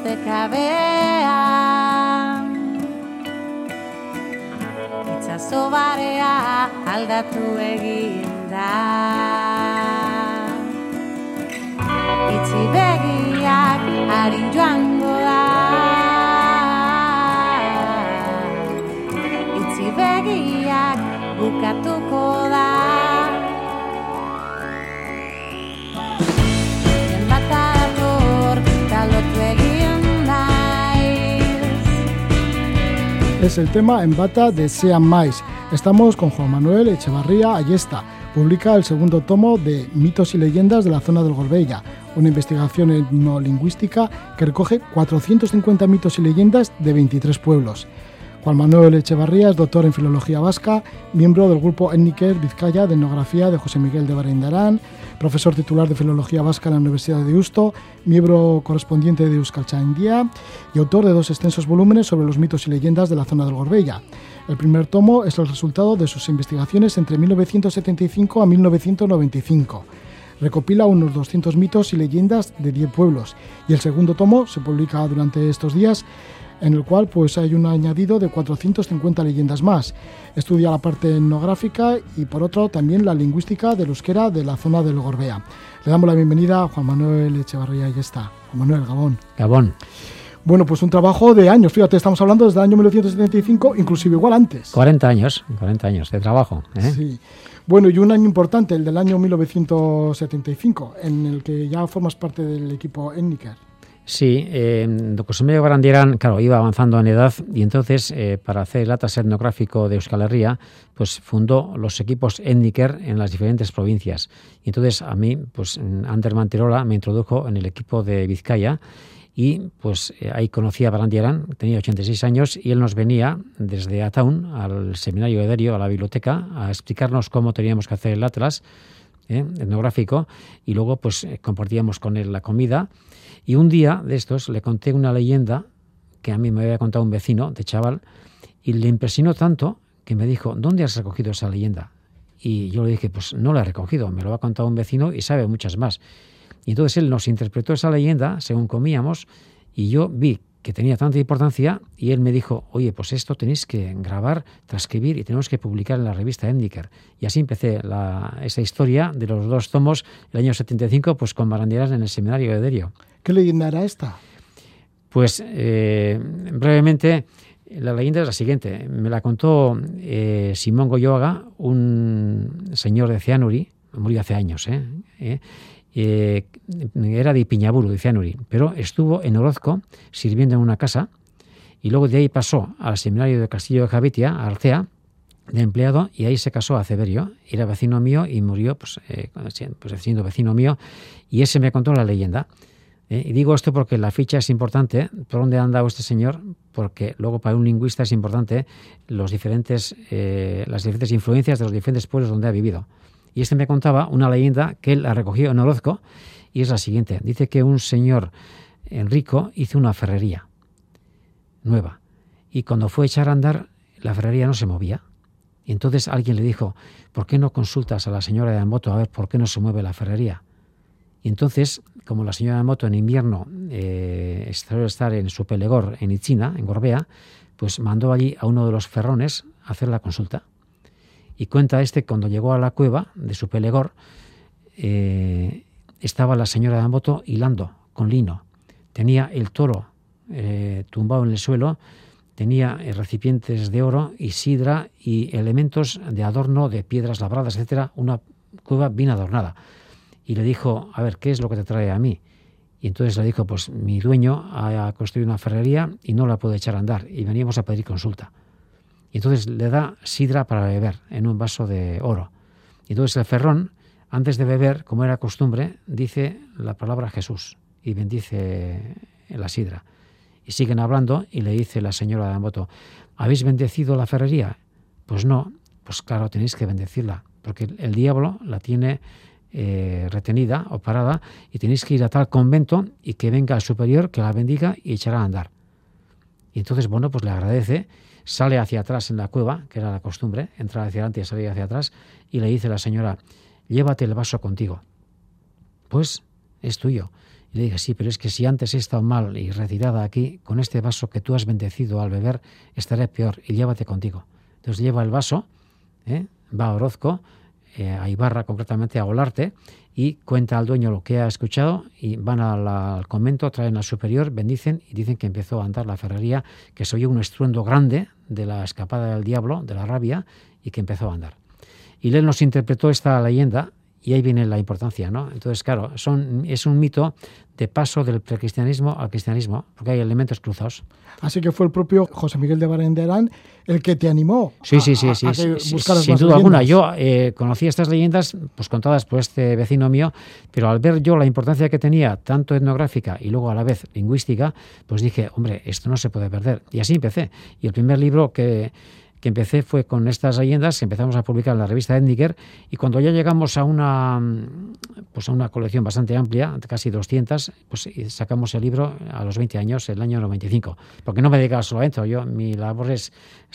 ustekabea Itzazo barea aldatu egin da. Itzi begiak harin joan Es el tema en bata de Sean Mais. Estamos con Juan Manuel Echevarría Ayesta. Publica el segundo tomo de Mitos y leyendas de la zona del Gorbella, una investigación etnolingüística que recoge 450 mitos y leyendas de 23 pueblos. Juan Manuel Echevarría es doctor en Filología Vasca, miembro del grupo Etniker Vizcaya de Etnografía de José Miguel de Bareindarán, profesor titular de Filología Vasca en la Universidad de Deusto, miembro correspondiente de Euskaltzaindia y autor de dos extensos volúmenes sobre los mitos y leyendas de la zona del Gorbella. El primer tomo es el resultado de sus investigaciones entre 1975 a 1995 recopila unos 200 mitos y leyendas de 10 pueblos y el segundo tomo se publica durante estos días en el cual pues hay un añadido de 450 leyendas más. Estudia la parte etnográfica y por otro también la lingüística del euskera de la zona del Gorbea. Le damos la bienvenida a Juan Manuel Echevarría y está. Juan Manuel Gabón. Gabón. Bueno, pues un trabajo de años, fíjate, estamos hablando desde el año 1975, inclusive igual antes. 40 años, 40 años de trabajo. ¿eh? Sí. Bueno, y un año importante, el del año 1975, en el que ya formas parte del equipo Etniker. Sí, eh, José Miguel Barandierán, claro, iba avanzando en edad y entonces eh, para hacer el atlas etnográfico de Euskal Herria, pues fundó los equipos Etniker en las diferentes provincias. Y entonces a mí, pues Ander Manterola me introdujo en el equipo de Vizcaya y pues eh, ahí conocí a Barandierán, tenía 86 años y él nos venía desde Ataun al seminario de Derio, a la biblioteca, a explicarnos cómo teníamos que hacer el atlas ¿eh? etnográfico y luego pues eh, compartíamos con él la comida y un día de estos le conté una leyenda que a mí me había contado un vecino de chaval y le impresionó tanto que me dijo, ¿dónde has recogido esa leyenda? Y yo le dije, pues no la he recogido, me lo ha contado un vecino y sabe muchas más. Y entonces él nos interpretó esa leyenda según comíamos y yo vi que tenía tanta importancia y él me dijo, oye, pues esto tenéis que grabar, transcribir y tenemos que publicar en la revista Endiker. Y así empecé esa historia de los dos tomos el año 75 pues con barandieras en el seminario de Derio. ¿Qué leyenda era esta? Pues eh, brevemente, la leyenda es la siguiente. Me la contó eh, Simón Goyoaga, un señor de Cianuri, murió hace años, ¿eh? Era de Piñaburu, de Cianuri, pero estuvo en Orozco sirviendo en una casa y luego de ahí pasó al seminario de Castillo de Javitia, a Arcea, de empleado, y ahí se casó a Ceberio, era vecino mío y murió pues, pues siendo vecino mío, y ese me contó la leyenda. Eh, y digo esto porque la ficha es importante, por dónde ha andado este señor, porque luego para un lingüista es importante los diferentes, eh, las diferentes influencias de los diferentes pueblos donde ha vivido. Y este me contaba una leyenda que él la recogió en Orozco y es la siguiente. Dice que un señor rico hizo una ferrería nueva y cuando fue a echar a andar la ferrería no se movía. Y entonces alguien le dijo, ¿por qué no consultas a la señora de moto a ver por qué no se mueve la ferrería? Y entonces, como la señora de moto en invierno eh, estar en su pelegor en Itzina, en Gorbea, pues mandó allí a uno de los ferrones a hacer la consulta. Y cuenta este cuando llegó a la cueva de su pelegor, eh, estaba la señora de moto hilando con lino. Tenía el toro eh, tumbado en el suelo, tenía eh, recipientes de oro y sidra y elementos de adorno de piedras labradas, etcétera, una cueva bien adornada. Y le dijo, a ver, ¿qué es lo que te trae a mí? Y entonces le dijo, pues mi dueño ha construido una ferrería y no la puede echar a andar y veníamos a pedir consulta. Y entonces le da sidra para beber en un vaso de oro. Y entonces el ferrón, antes de beber, como era costumbre, dice la palabra Jesús y bendice la sidra. Y siguen hablando y le dice la señora de moto, ¿habéis bendecido la ferrería? Pues no, pues claro, tenéis que bendecirla, porque el diablo la tiene eh, retenida o parada y tenéis que ir a tal convento y que venga el superior, que la bendiga y echará a andar. Y entonces, bueno, pues le agradece, sale hacia atrás en la cueva, que era la costumbre, entrar hacia adelante y salir hacia atrás, y le dice la señora, llévate el vaso contigo. Pues es tuyo. Y le dije, sí, pero es que si antes he estado mal y retirada aquí, con este vaso que tú has bendecido al beber, estaré peor y llévate contigo. Entonces lleva el vaso, ¿eh? va a Orozco, eh, a Ibarra concretamente, a Olarte, y cuenta al dueño lo que ha escuchado y van al, convento, traen al superior, bendicen y dicen que empezó a andar la ferrería, que se un estruendo grande de la escapada del diablo, de la rabia, y que empezó a andar. Y él nos interpretó esta leyenda y ahí viene la importancia, ¿no? Entonces, claro, son, es un mito de paso del precristianismo al cristianismo, porque hay elementos cruzados. Así que fue el propio José Miguel de Barenderán el que te animó Sí, a, sí, sí, a- sí, a sí, sin duda alguna. leyendas. Yo eh, conocí estas leyendas pues contadas por este vecino mío, pero al ver yo la importancia que tenía, tanto etnográfica y luego a la vez lingüística, pues dije, hombre, esto no se puede perder. Y así empecé. Y el primer libro que, que empecé fue con estas leyendas que empezamos a publicar en la revista Etniker y cuando ya llegamos a una mm, pues a una colección bastante amplia, casi 200, pues sacamos el libro a los 20 años, el año 95, porque no me dedicaba solo a esto, yo mi labor es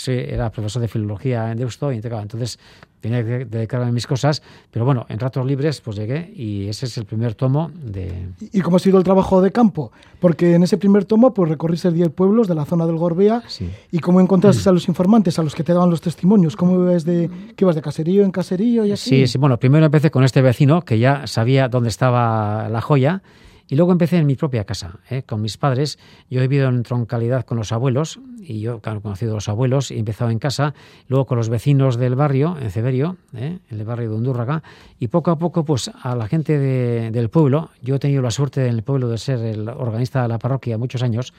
era profesor de filología en Deusto y entonces tenía que dedicarme a mis cosas, pero bueno, en ratos libres pues llegué y ese es el primer tomo de ¿Y cómo ha sido el trabajo de campo? Porque en ese primer tomo pues recorriste 10 pueblos de la zona del Gorbea sí. y cómo encontraste a los informantes, a los que te daban los testimonios, cómo ibas de que ibas de caserío en caserío y así. Sí, sí, bueno, primero empecé con este vecino que ya sabía dónde estaba la joya y luego empecé en mi propia casa, ¿eh? con mis padres. Yo he vivido en troncalidad con los abuelos y yo claro, he conocido a los abuelos y he empezado en casa, luego con los vecinos del barrio, en Ceberio, ¿eh? en el barrio de Undurraga, y poco a poco pues a la gente de- del pueblo. Yo he tenido la suerte en el pueblo de ser el organista de la parroquia muchos años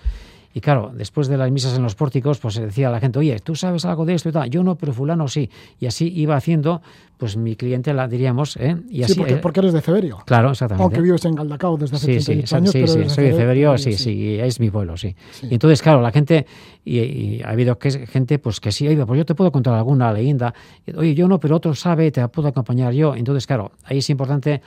y claro, después de las misas en los pórticos, pues se decía a la gente, oye, ¿tú sabes algo de esto y tal? Yo no, pero fulano sí. Y así iba haciendo, pues mi clientela, diríamos, ¿eh? Y Sí, porque, eh, porque eres de Ceberio. Claro, exactamente. Aunque vives en Galdacao desde hace Sí, sí, 38 sí, años, sí, pero sí, soy de Ceberio, sí, sí, es mi pueblo, sí. Y entonces, claro, la gente, y, y ha habido que, gente pues que sí, pues yo te puedo contar alguna leyenda, oye, yo no, pero otro sabe, te puedo acompañar yo. Entonces, claro, ahí es importante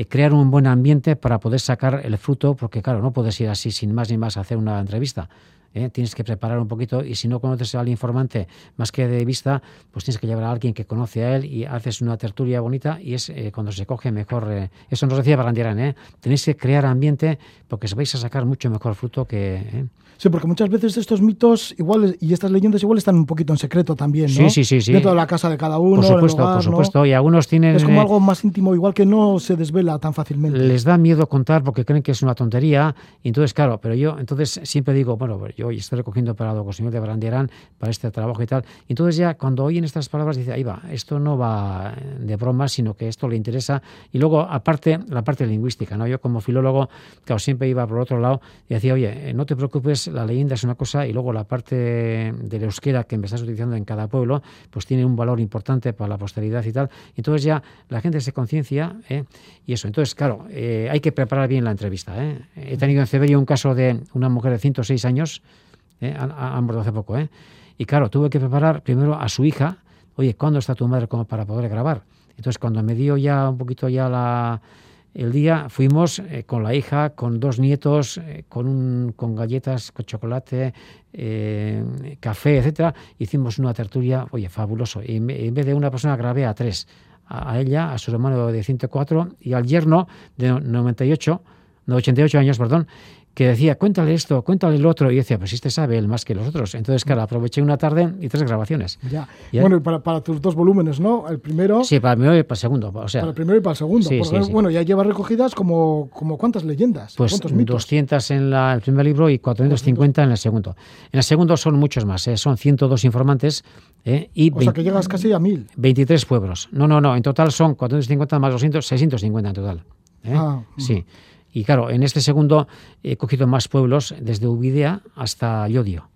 eh, crear un buen ambiente para poder sacar el fruto, porque claro, no puedes ir así sin más ni más a hacer una entrevista. ¿Eh? Tienes que preparar un poquito y si no conoces al informante más que de vista, pues tienes que llevar a alguien que conoce a él y haces una tertulia bonita y es eh, cuando se coge mejor. eh, eso nos decía Barandierán, ¿eh? tenéis que crear ambiente porque vais a sacar mucho mejor fruto que... ¿eh? Sí, porque muchas veces estos mitos igual y estas leyendas igual están un poquito en secreto también, ¿no? Sí, sí, sí, sí. Dentro de la casa de cada uno, Por supuesto, hogar, por ¿no? supuesto. Y algunos tienen... Es como eh, algo más íntimo, igual que no se desvela tan fácilmente. les da miedo contar porque creen que es una tontería. Y entonces, claro, pero yo entonces siempre digo, bueno, pues yo estoy recogiendo para José Miguel de Barandierán para este trabajo y tal. Entonces ya cuando oyen estas palabras dice, ahí va, esto no va de broma, sino que esto le interesa. Y luego, aparte, la parte lingüística, ¿no? Yo como filólogo, claro, siempre iba por otro lado y decía, oye, eh, no te preocupes, la leyenda es una cosa y luego la parte del euskera que me estás utilizando en cada pueblo, pues tiene un valor importante para la posteridad y tal. Entonces ya la gente se conciencia ¿eh? y eso. Entonces, claro, eh, hay que preparar bien la entrevista. ¿eh? He tenido en Ceberio un caso de una mujer de 106 años, ¿eh? han, muerto hace poco, ¿eh? y claro, tuve que preparar primero a su hija, oye, ¿cuándo está tu madre como para poder grabar? Entonces, cuando me dio ya un poquito ya la, el día, fuimos eh, con la hija, con dos nietos, eh, con, un, con galletas, con chocolate, eh, café, etcétera. Hicimos una tertulia, oye, fabuloso. Y me- en vez de una persona grabé a tres. A, a ella, a su hermano de 104 y al yerno de 98, no, 88 años, perdón, que decía, cuéntale esto, cuéntale lo otro. Y yo decía, pues este sabe él más que los otros. Entonces, claro, aproveché una tarde y tres grabaciones. Ya. Ya. Bueno, y para, para tus dos volúmenes, ¿no? El primero, Sí, para el primero y para el segundo. O sea, para el primero y para el segundo. Sí, sí, sí. Bueno, ya llevas recogidas como, como cuántas leyendas, Pues cuántos mitos. 200 en la- el primer libro y 450 en el segundo. En el segundo son muchos más, ¿eh? son 102 informantes ¿eh? y O sea, que 20 llegas casi a mil. 23 pueblos. No, no, no, en total son 450 más 200, 650 en total. ¿eh? Ah, sí. Y claro, en este segundo he cogido más pueblos, desde Ubidea hasta Llodio.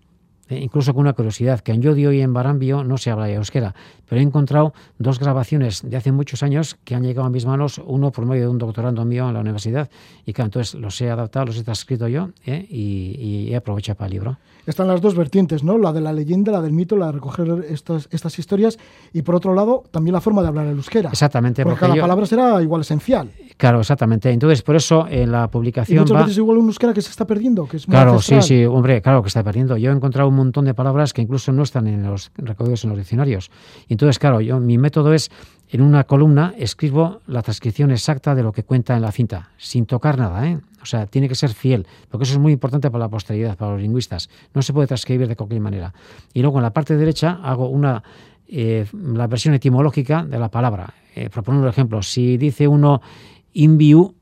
Eh, incluso con una curiosidad, que en Llodio y en Barambio no se habla de euskera, pero he encontrado dos grabaciones de hace muchos años que han llegado a mis manos, uno por medio de un doctorando mío en la universidad, y claro, entonces los he adaptado, los he transcrito yo ¿eh? y, y he aprovechado para el libro. Están las dos vertientes, ¿no? La de la leyenda, la del mito, la de recoger estas, estas historias. Y por otro lado, también la forma de hablar el euskera. Exactamente, Porque porque cada yo- palabra será igual esencial. Claro, exactamente. Entonces, por eso en la Y publicación muchas va... veces igual un euskera que se está perdiendo, que es muy Claro, sí, ancestral. sí, hombre, claro que está perdiendo. Yo he encontrado un montón de palabras que incluso no están en los recogidos en los diccionarios. Y entonces, claro, yo mi método es en una columna escribo la transcripción exacta de lo que cuenta en la cinta, sin tocar nada, ¿eh? O sea, tiene que ser fiel, porque eso es muy importante para la posteridad, para los lingüistas. No se puede transcribir de cualquier manera. Y luego en la parte derecha hago una eh, la versión etimológica de la palabra. Eh, proponer un ejemplo, si dice uno inviu,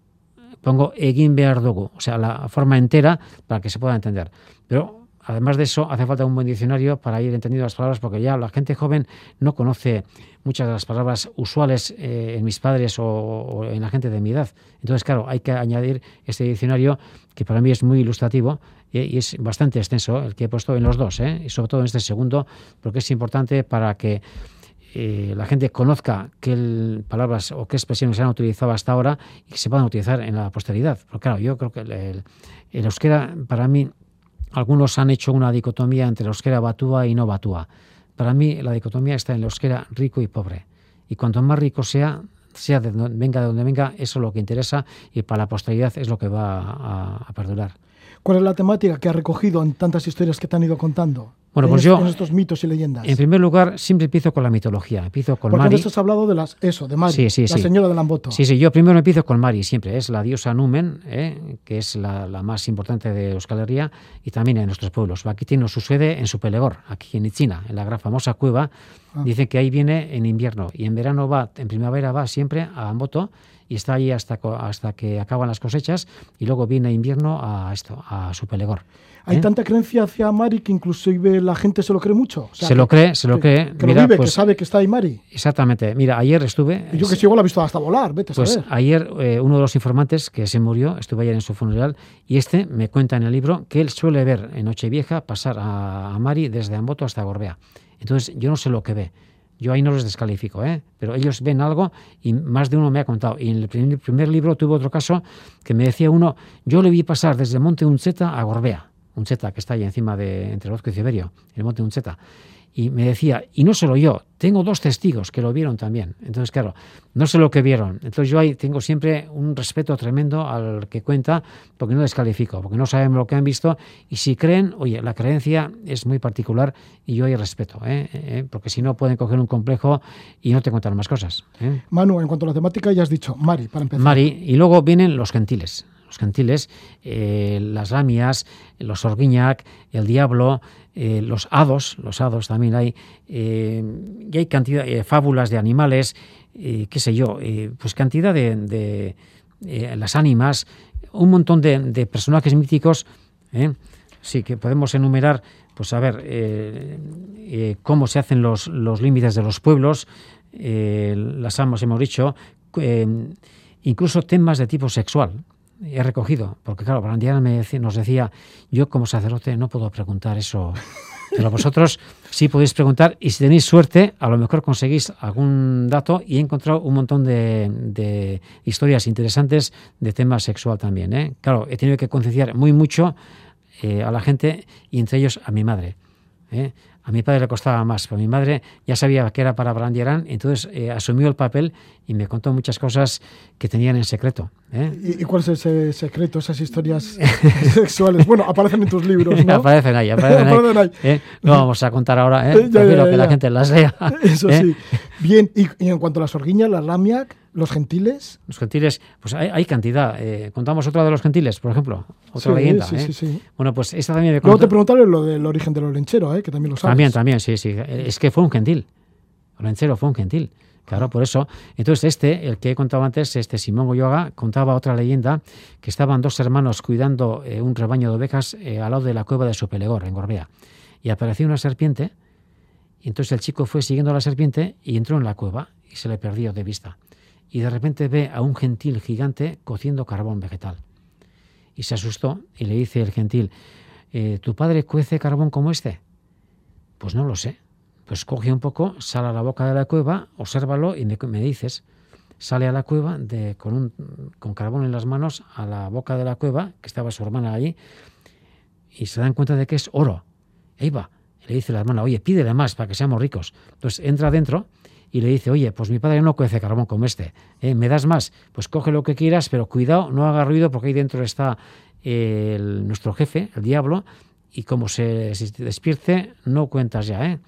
pongo egin behar o sea, la forma entera para que se pueda entender. Pero además de eso, hace falta un buen diccionario para ir entendiendo las palabras, porque ya la gente joven no conoce muchas de las palabras usuales eh, en mis padres o, o en la gente de mi edad. Entonces, claro, hay que añadir este diccionario que para mí es muy ilustrativo y, y es bastante extenso, el que he puesto en los dos, ¿eh? y sobre todo en este segundo, porque es importante para que eh, la gente conozca qué palabras o qué expresiones se han utilizado hasta ahora y que se puedan utilizar en la posteridad. Porque claro, yo creo que el, el- euskera, para mí, algunos han hecho una dicotomía entre el euskera batúa y no batúa. Para mí, la dicotomía está en el euskera rico y pobre. Y cuanto más rico sea, sea venga de donde venga, eso es lo que interesa y para la posteridad es lo que va a, a perdurar. ¿Cuál es la temática que ha recogido en tantas historias que te han ido contando? Bueno, en pues yo- En estos mitos y leyendas. En primer lugar, siempre empiezo con la mitología. Empiezo con Porque Mari. antes has hablado de las, eso, de Mari, Sí, sí, la sí. señora de Lamboto. Sí, sí, yo primero empiezo con Mari, siempre. Es la diosa Numen, ¿eh? que es la, la más importante de Euskal Herria y también en nuestros pueblos. Aquí tiene su sede en Supelegor, aquí en Itzina, en la gran famosa cueva. Ah. Dice que ahí viene en invierno y en verano va, en primavera va siempre a Amboto y está allí hasta, hasta que acaban las cosechas y luego viene invierno a esto, a Supelegor. Hay ¿eh? tanta creencia hacia Mari que inclusive la gente se lo cree mucho. O sea, Se lo cree, se lo cree. Que Mira, lo vive, pues- que sabe que está ahí Mari. Exactamente. Mira, ayer estuve. Y yo que si igual la he visto hasta volar, vete a Pues saber. ayer eh, uno de los informantes que se murió, estuve ayer en su funeral, y este me cuenta en el libro que él suele ver en Nochevieja pasar a, a Mari desde Amboto hasta Gorbea. Entonces yo no sé lo que ve. Yo ahí no los descalifico, ¿eh? pero ellos ven algo y más de uno me ha contado. Y en el primer, primer libro tuve otro caso que me decía uno, yo le vi pasar desde Monte Uncheta a Gorbea, Uncheta que está ahí encima de entre Orozco y Ciberio, el Monte Uncheta. Y me decía, y no solo yo, tengo dos testigos que lo vieron también. Entonces, claro, no sé lo que vieron. Entonces yo ahí tengo siempre un respeto tremendo al que cuenta, porque no descalifico, porque no saben lo que han visto. Y si creen, oye, la creencia es muy particular y yo ahí respeto, ¿eh? ¿Eh? porque si no pueden coger un complejo y no te contar más cosas. ¿eh? Manu, en cuanto a la temática, ya has dicho Mari, para empezar. Mari, y luego vienen los gentiles. Los gentiles, eh, las lamias, los orguiñac, el diablo, eh, los hados, los hados también hay, eh, y hay cantidad, eh, fábulas de animales, eh, qué sé yo, pues cantidad de, de, las ánimas, un montón de, de personajes míticos, sí, que podemos enumerar, pues a ver, cómo se hacen los, los límites de los pueblos, las amas hemos dicho, incluso temas de tipo sexual he recogido, porque claro, Brandiana nos decía, yo como sacerdote no puedo preguntar eso, pero vosotros sí podéis preguntar y si tenéis suerte, a lo mejor conseguís algún dato y he encontrado un montón de, de historias interesantes de tema sexual también. ¿eh? Claro, he tenido que concienciar muy mucho eh, a la gente y entre ellos a mi madre. ¿eh? A mi padre le costaba más, pero mi madre ya sabía que era para Brandierán, entonces eh, asumió el papel y me contó muchas cosas que tenían en secreto. ¿eh? ¿Y, y cuál es ese secreto, esas historias sexuales? Bueno, aparecen en tus libros, ¿no? aparecen ahí, aparecen ahí. Aparecen ahí. ¿eh? No vamos a contar ahora, ¿eh? Ya, ya, ya, que la gente las lea. Eso ¿eh? sí. Bien, y, y en cuanto a las orguiñas, las lamiac, los gentiles. Los gentiles, pues hay, hay cantidad. eh, contamos otra de los gentiles, por ejemplo, otra Sí, leyenda. sí, ¿eh? sí, sí. Bueno, pues esta también Luego te preguntaré lo del origen del olenchero, ¿eh? que también lo sabes. También, también, sí, sí. Es que fue un gentil. Olenchero fue un gentil. Claro, por eso. Entonces, este, el que he contado antes, este Simón Goyoaga, contaba otra leyenda que estaban dos hermanos cuidando eh, un rebaño de ovejas eh, al lado de la cueva de Sopelegor, en Gorbea. Y apareció una serpiente, y entonces el chico fue siguiendo a la serpiente y entró en la cueva y se le perdió de vista. Y de repente ve a un gentil gigante cociendo carbón vegetal. Y se asustó y le dice el gentil, eh, ¿tu padre cuece carbón como este? Pues no lo sé. Pues coge un poco, sale a la boca de la cueva, obsérvalo y me, dices. Sale a la cueva de, con, un, con carbón en las manos a la boca de la cueva, que estaba su hermana allí, y se dan cuenta de que es oro. Ahí va. Le dice la hermana, oye, pídele más para que seamos ricos. Entonces entra adentro y le dice, oye, pues mi padre no cuece carbón como este, ¿eh? ¿me das más? Pues coge lo que quieras, pero cuidado, no haga ruido porque ahí dentro está nuestro jefe, el diablo, y como se, despierte, no cuentas ya, ¿eh?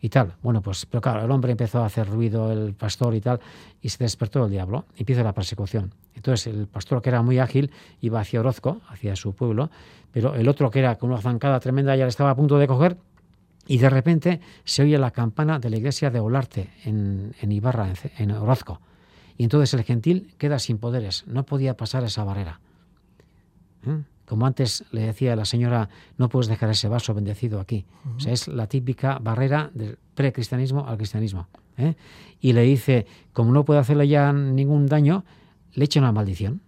Y tal. Bueno, pues, pero claro, el hombre empezó a hacer ruido, el pastor y tal, y se despertó el diablo. Empieza la persecución. Entonces, el pastor, que era muy ágil, iba hacia Orozco, hacia su pueblo, pero el otro, que era con una zancada tremenda, ya le estaba a punto de coger, y de repente se oye la campana de la iglesia de Olarte, en, en Ibarra, en, en Orozco. Y entonces el gentil queda sin poderes, no podía pasar esa barrera. ¿Eh? Como antes le decía a la señora, no puedes dejar ese vaso bendecido aquí. O sea, es la típica barrera del precristianismo al cristianismo. ¿eh? Y le dice, como no puede hacerle ya ningún daño, le echa una maldición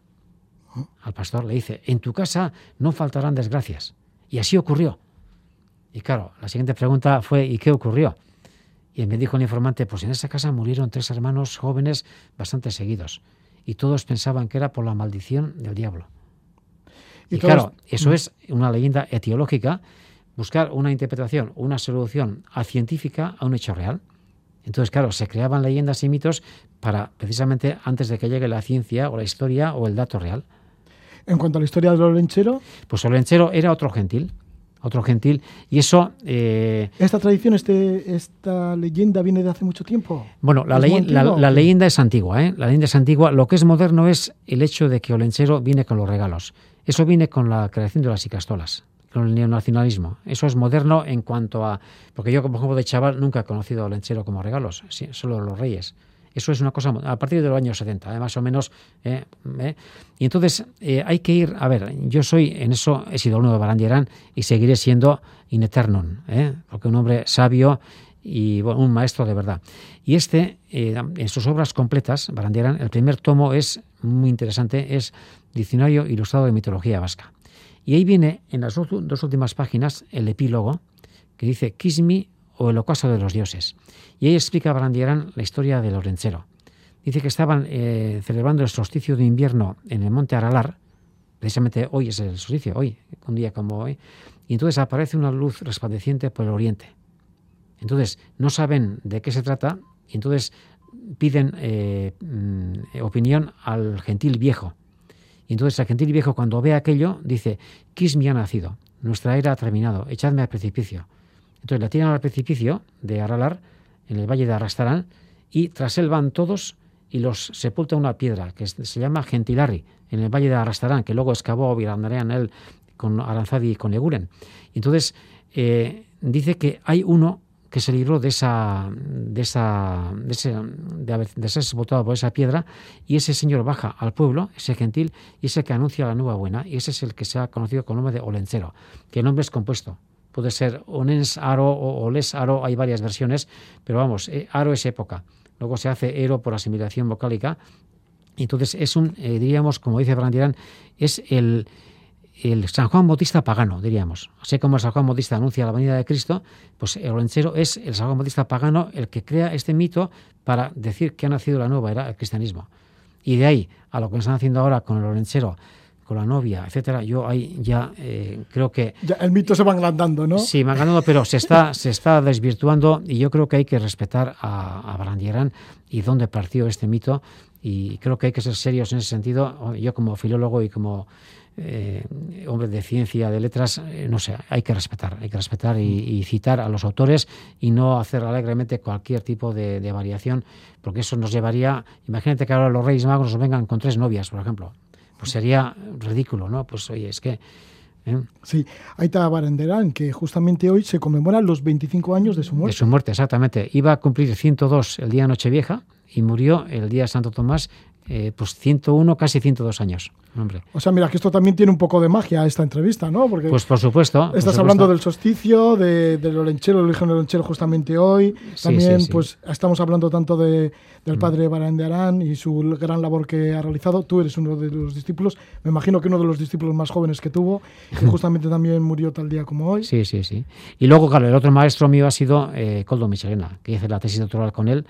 al pastor. Le dice, en tu casa no faltarán desgracias. Y así ocurrió. Y claro, la siguiente pregunta fue, ¿y qué ocurrió? Y me dijo el informante, pues en esa casa murieron tres hermanos jóvenes bastante seguidos. Y todos pensaban que era por la maldición del diablo. Y Y, todos- claro, eso es una leyenda etiológica, buscar una interpretación, una solución a científica a un hecho real. Entonces, claro, se creaban leyendas y mitos para precisamente antes de que llegue la ciencia o la historia o el dato real. En cuanto a la historia del Olenchero, Pues Olenchero era otro gentil, otro gentil, y eso eh, ¿esta tradición, este, esta leyenda viene de hace mucho tiempo? Bueno, la, ¿Es muy leyen- la- leyenda es antigua, ¿eh? La leyenda es antigua. Lo que es moderno es el hecho de que Olenchero viene con los regalos. Eso viene con la creación de las icastolas, con el neonacionalismo. Eso es moderno en cuanto a... Porque yo, como ejemplo de chaval, nunca he conocido a Olenchero como regalos, solo los reyes. Eso es una cosa a partir de los años 70, ¿eh? más o menos. ¿eh? ¿eh? Y entonces hay que ir, a ver, yo soy, en eso he sido uno de Barandierán y seguiré siendo in eternum, porque un hombre sabio y un maestro de verdad. Y este, en sus obras completas, Barandierán, el primer tomo es muy interesante, es Diccionario Ilustrado de Mitología Vasca. Y ahí viene, en las dos, últimas páginas, el epílogo, que dice Kismi o el ocaso de los dioses. Y ahí explica Barandierán la historia del Orenchero. Dice que estaban eh, celebrando el solsticio de invierno en el monte Aralar, precisamente hoy es el solsticio, hoy, un día como hoy, y entonces aparece una luz resplandeciente por el oriente. Entonces, no saben de qué se trata y entonces piden eh, mm, opinión al gentil viejo. Y entonces el gentil viejo cuando ve aquello dice, Kismi ha nacido, nuestra era ha terminado, echadme al precipicio. Entonces la tiran al precipicio de Aralar, en el valle de Arrastarán, y tras él van todos y los sepulta una piedra que se llama Gentilarri, en el valle de Arrastarán, que luego excavó Virandarean él con Aranzadi y con Leguren. Entonces eh, dice que hay uno que se libró de esa de esa de, ese- de ser sepultado por esa piedra y ese señor baja al pueblo ese gentil y ese que anuncia la nueva buena y ese es el que se ha conocido con el nombre de Olencero que el nombre es compuesto puede ser Onens Aro o Oles Aro hay varias versiones pero vamos eh, Aro es época luego se hace Ero por asimilación vocálica entonces es un eh, diríamos como dice Brandirán es el el San Juan Bautista pagano, diríamos. Así como el San Juan Bautista anuncia la venida de Cristo, pues el olenchero es el San Juan Bautista pagano el que crea este mito para decir que ha nacido la nueva era, el cristianismo. Y de ahí a lo que están haciendo ahora con el olenchero, con la novia, etcétera, yo ahí ya eh, creo que Ya, el mito se va agrandando, ¿no? Sí, han ganado, pero se está, se está desvirtuando y yo creo que hay que respetar a, a Barandierán y dónde partió este mito y creo que hay que ser serios en ese sentido. Yo como filólogo y como eh, hombre de ciencia, de letras, eh, no sé, hay que respetar, hay que respetar y, y citar a los autores y no hacer alegremente cualquier tipo de, de variación, porque eso nos llevaría, imagínate que ahora los Reyes Magos nos vengan con tres novias, por ejemplo, pues sería ridículo, ¿no? Pues oye, es que... ¿eh? Sí, Aita Baranderán, que justamente hoy se conmemoran los 25 años de su De muerte. su muerte, exactamente. Iba a cumplir 102 el día de Nochevieja y murió el día de Santo Tomás, eh, pues 101, casi 102 años. Hombre. O sea, mira, que esto también tiene un poco de magia esta entrevista, ¿no? Porque Pues por supuesto. por estás supuesto. hablando del solsticio, de, del Olenchero, el origen del Olenchero justamente hoy. Sí, También, sí, sí. pues, estamos hablando tanto de, del padre Baranderán y su gran labor que ha realizado. Tú eres uno de los discípulos, me imagino que uno de los discípulos más jóvenes que tuvo, que justamente también murió tal día como hoy. Sí, sí, sí. Y luego, claro, el otro maestro mío ha sido eh, Coldo Michelena, que hice la tesis doctoral con él,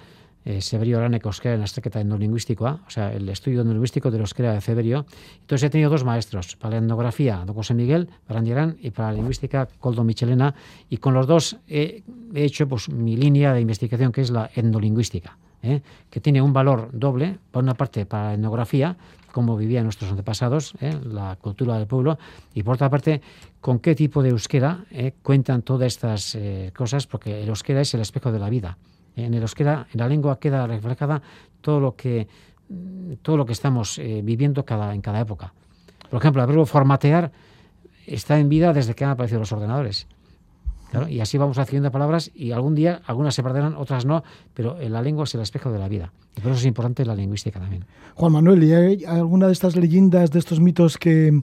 eh, Severio en la estrequeta endolingüística, o sea, el estudio endolingüístico de euskera de Severio. Entonces he tenido dos maestros, para la etnografía, don José Miguel Barandierán, y para la lingüística, Coldo Michelena, y con los dos he, he hecho pues mi línea de investigación, que es la etnolingüística. ¿eh? que tiene un valor doble, por una parte para la etnografía, cómo vivían nuestros antepasados, ¿eh? la cultura del pueblo, y por otra parte, con qué tipo de euskera ¿eh? cuentan todas estas cosas, porque el euskera es el espejo de la vida. En el euskera, en la lengua queda reflejada todo lo que, todo lo que estamos viviendo cada, en cada época. Por ejemplo, el verbo formatear está en vida desde que han aparecido los ordenadores y así vamos haciendo palabras y algún día algunas se perderán, otras no, pero la lengua es el espejo de la vida. Y por eso es importante la lingüística también. Juan Manuel, ¿y hay alguna de estas leyendas, de estos mitos que,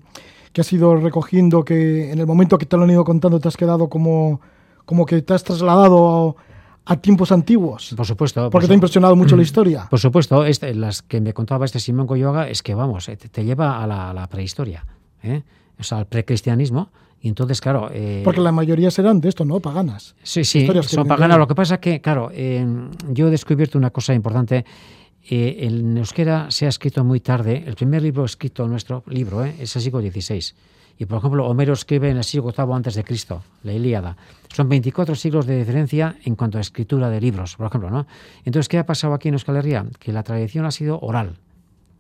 que has ido recogiendo, que en el momento que te lo han ido contando te has quedado como, como que te has trasladado a, tiempos antiguos? Por supuesto. Porque te ha impresionado mucho la historia. Por supuesto, este, las que me contaba este Simón Coyoga es que, vamos, eh, te, lleva a la, prehistoria, ¿eh? o sea, al precristianismo y entonces, claro... Eh, Porque la mayoría serán de esto, ¿no? Paganas. Sí, sí, son paganas. Lo que pasa es que, claro, yo he descubierto una cosa importante. El euskera se ha escrito muy tarde. El primer libro escrito, nuestro libro, es el siglo XVI. Y, por ejemplo, Homero escribe en el siglo VIII antes de Cristo, la Ilíada. Son 24 siglos de diferencia en cuanto a escritura de libros, por ejemplo, ¿no? Entonces, ¿qué ha pasado aquí en Euskal Herria? Que la tradición ha sido oral.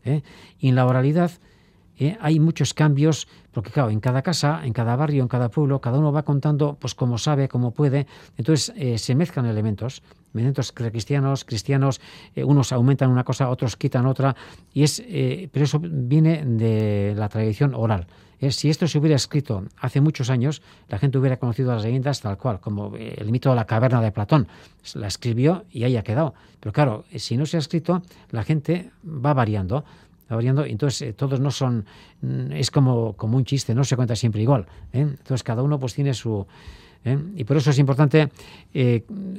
¿eh? Y en la oralidad ¿eh? hay muchos cambios, porque claro, en cada casa, en cada barrio, en cada pueblo, cada uno va contando pues como sabe, como puede, entonces eh, se mezclan elementos, elementos cristianos, cristianos, eh, unos aumentan una cosa, otros quitan otra, y es, pero eso viene de la tradición oral. Si esto se hubiera escrito hace muchos años, la gente hubiera conocido las leyendas tal cual, como el mito de la caverna de Platón. La escribió y ahí ha quedado. Pero claro, si no se ha escrito, la gente va variando, entonces eh, todos no son, mm, es como, como un chiste, no se cuenta siempre igual. ¿eh? Entonces cada uno pues tiene su... ¿eh? Y por eso es importante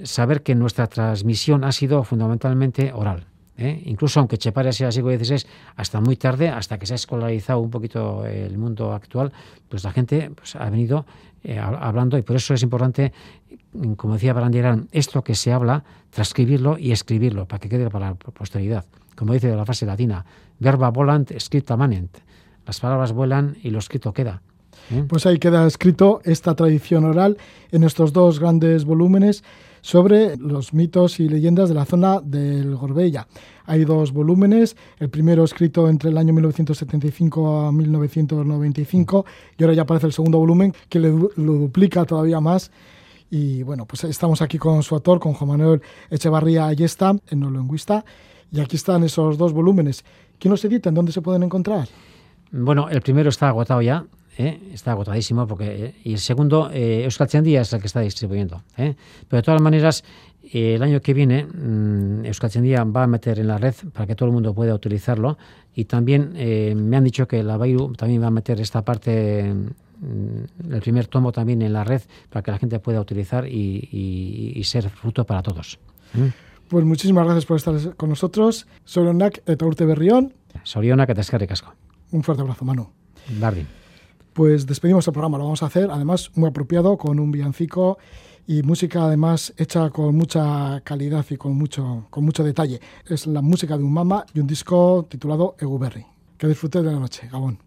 saber que nuestra transmisión ha sido fundamentalmente oral. Incluso aunque Chepare sea siglo XVI, hasta muy tarde, hasta que se ha escolarizado un poquito el mundo actual, pues la gente pues, ha venido hablando y por eso es importante, como decía Brandierán, esto que se habla, transcribirlo y escribirlo para que quede para la posteridad como dice la frase latina, verba volant, scripta manent. Las palabras vuelan y lo escrito queda. ¿eh? Pues ahí queda escrito esta tradición oral en estos dos grandes volúmenes sobre los mitos y leyendas de la zona del Gorbella. Hay dos volúmenes, el primero escrito entre el año 1975 a 1995 y ahora ya aparece el segundo volumen que lo duplica todavía más. Y bueno, pues estamos aquí con su autor, con Juan Manuel Echevarría Ayesta, etnolingüista, y aquí están esos dos volúmenes. ¿Quién los edita? ¿En dónde se pueden encontrar? Bueno, el primero está agotado ya, ¿eh? está agotadísimo, porque, y el segundo, eh, Euskal es el que está distribuyendo. ¿eh? Pero de todas maneras, el año que viene, mmm, Euskal va a meter en la red para que todo el mundo pueda utilizarlo. Y también me han dicho que la Bairu también va a meter esta parte mm, el primer tomo también en la red para que la gente pueda utilizar y, ser fruto para todos. Pues muchísimas gracias por estar con nosotros. Sorionak eta urte berrión. Sorionak eta eskerrik asko. Un fuerte abrazo, Manu. Bardin. Pues despedimos el programa, lo vamos a hacer, además muy apropiado, con un villancico y música además hecha con mucha calidad y con mucho, con mucho detalle. Es la música de un mama y un disco titulado Eguberri. Que disfrute de la noche, Gabón.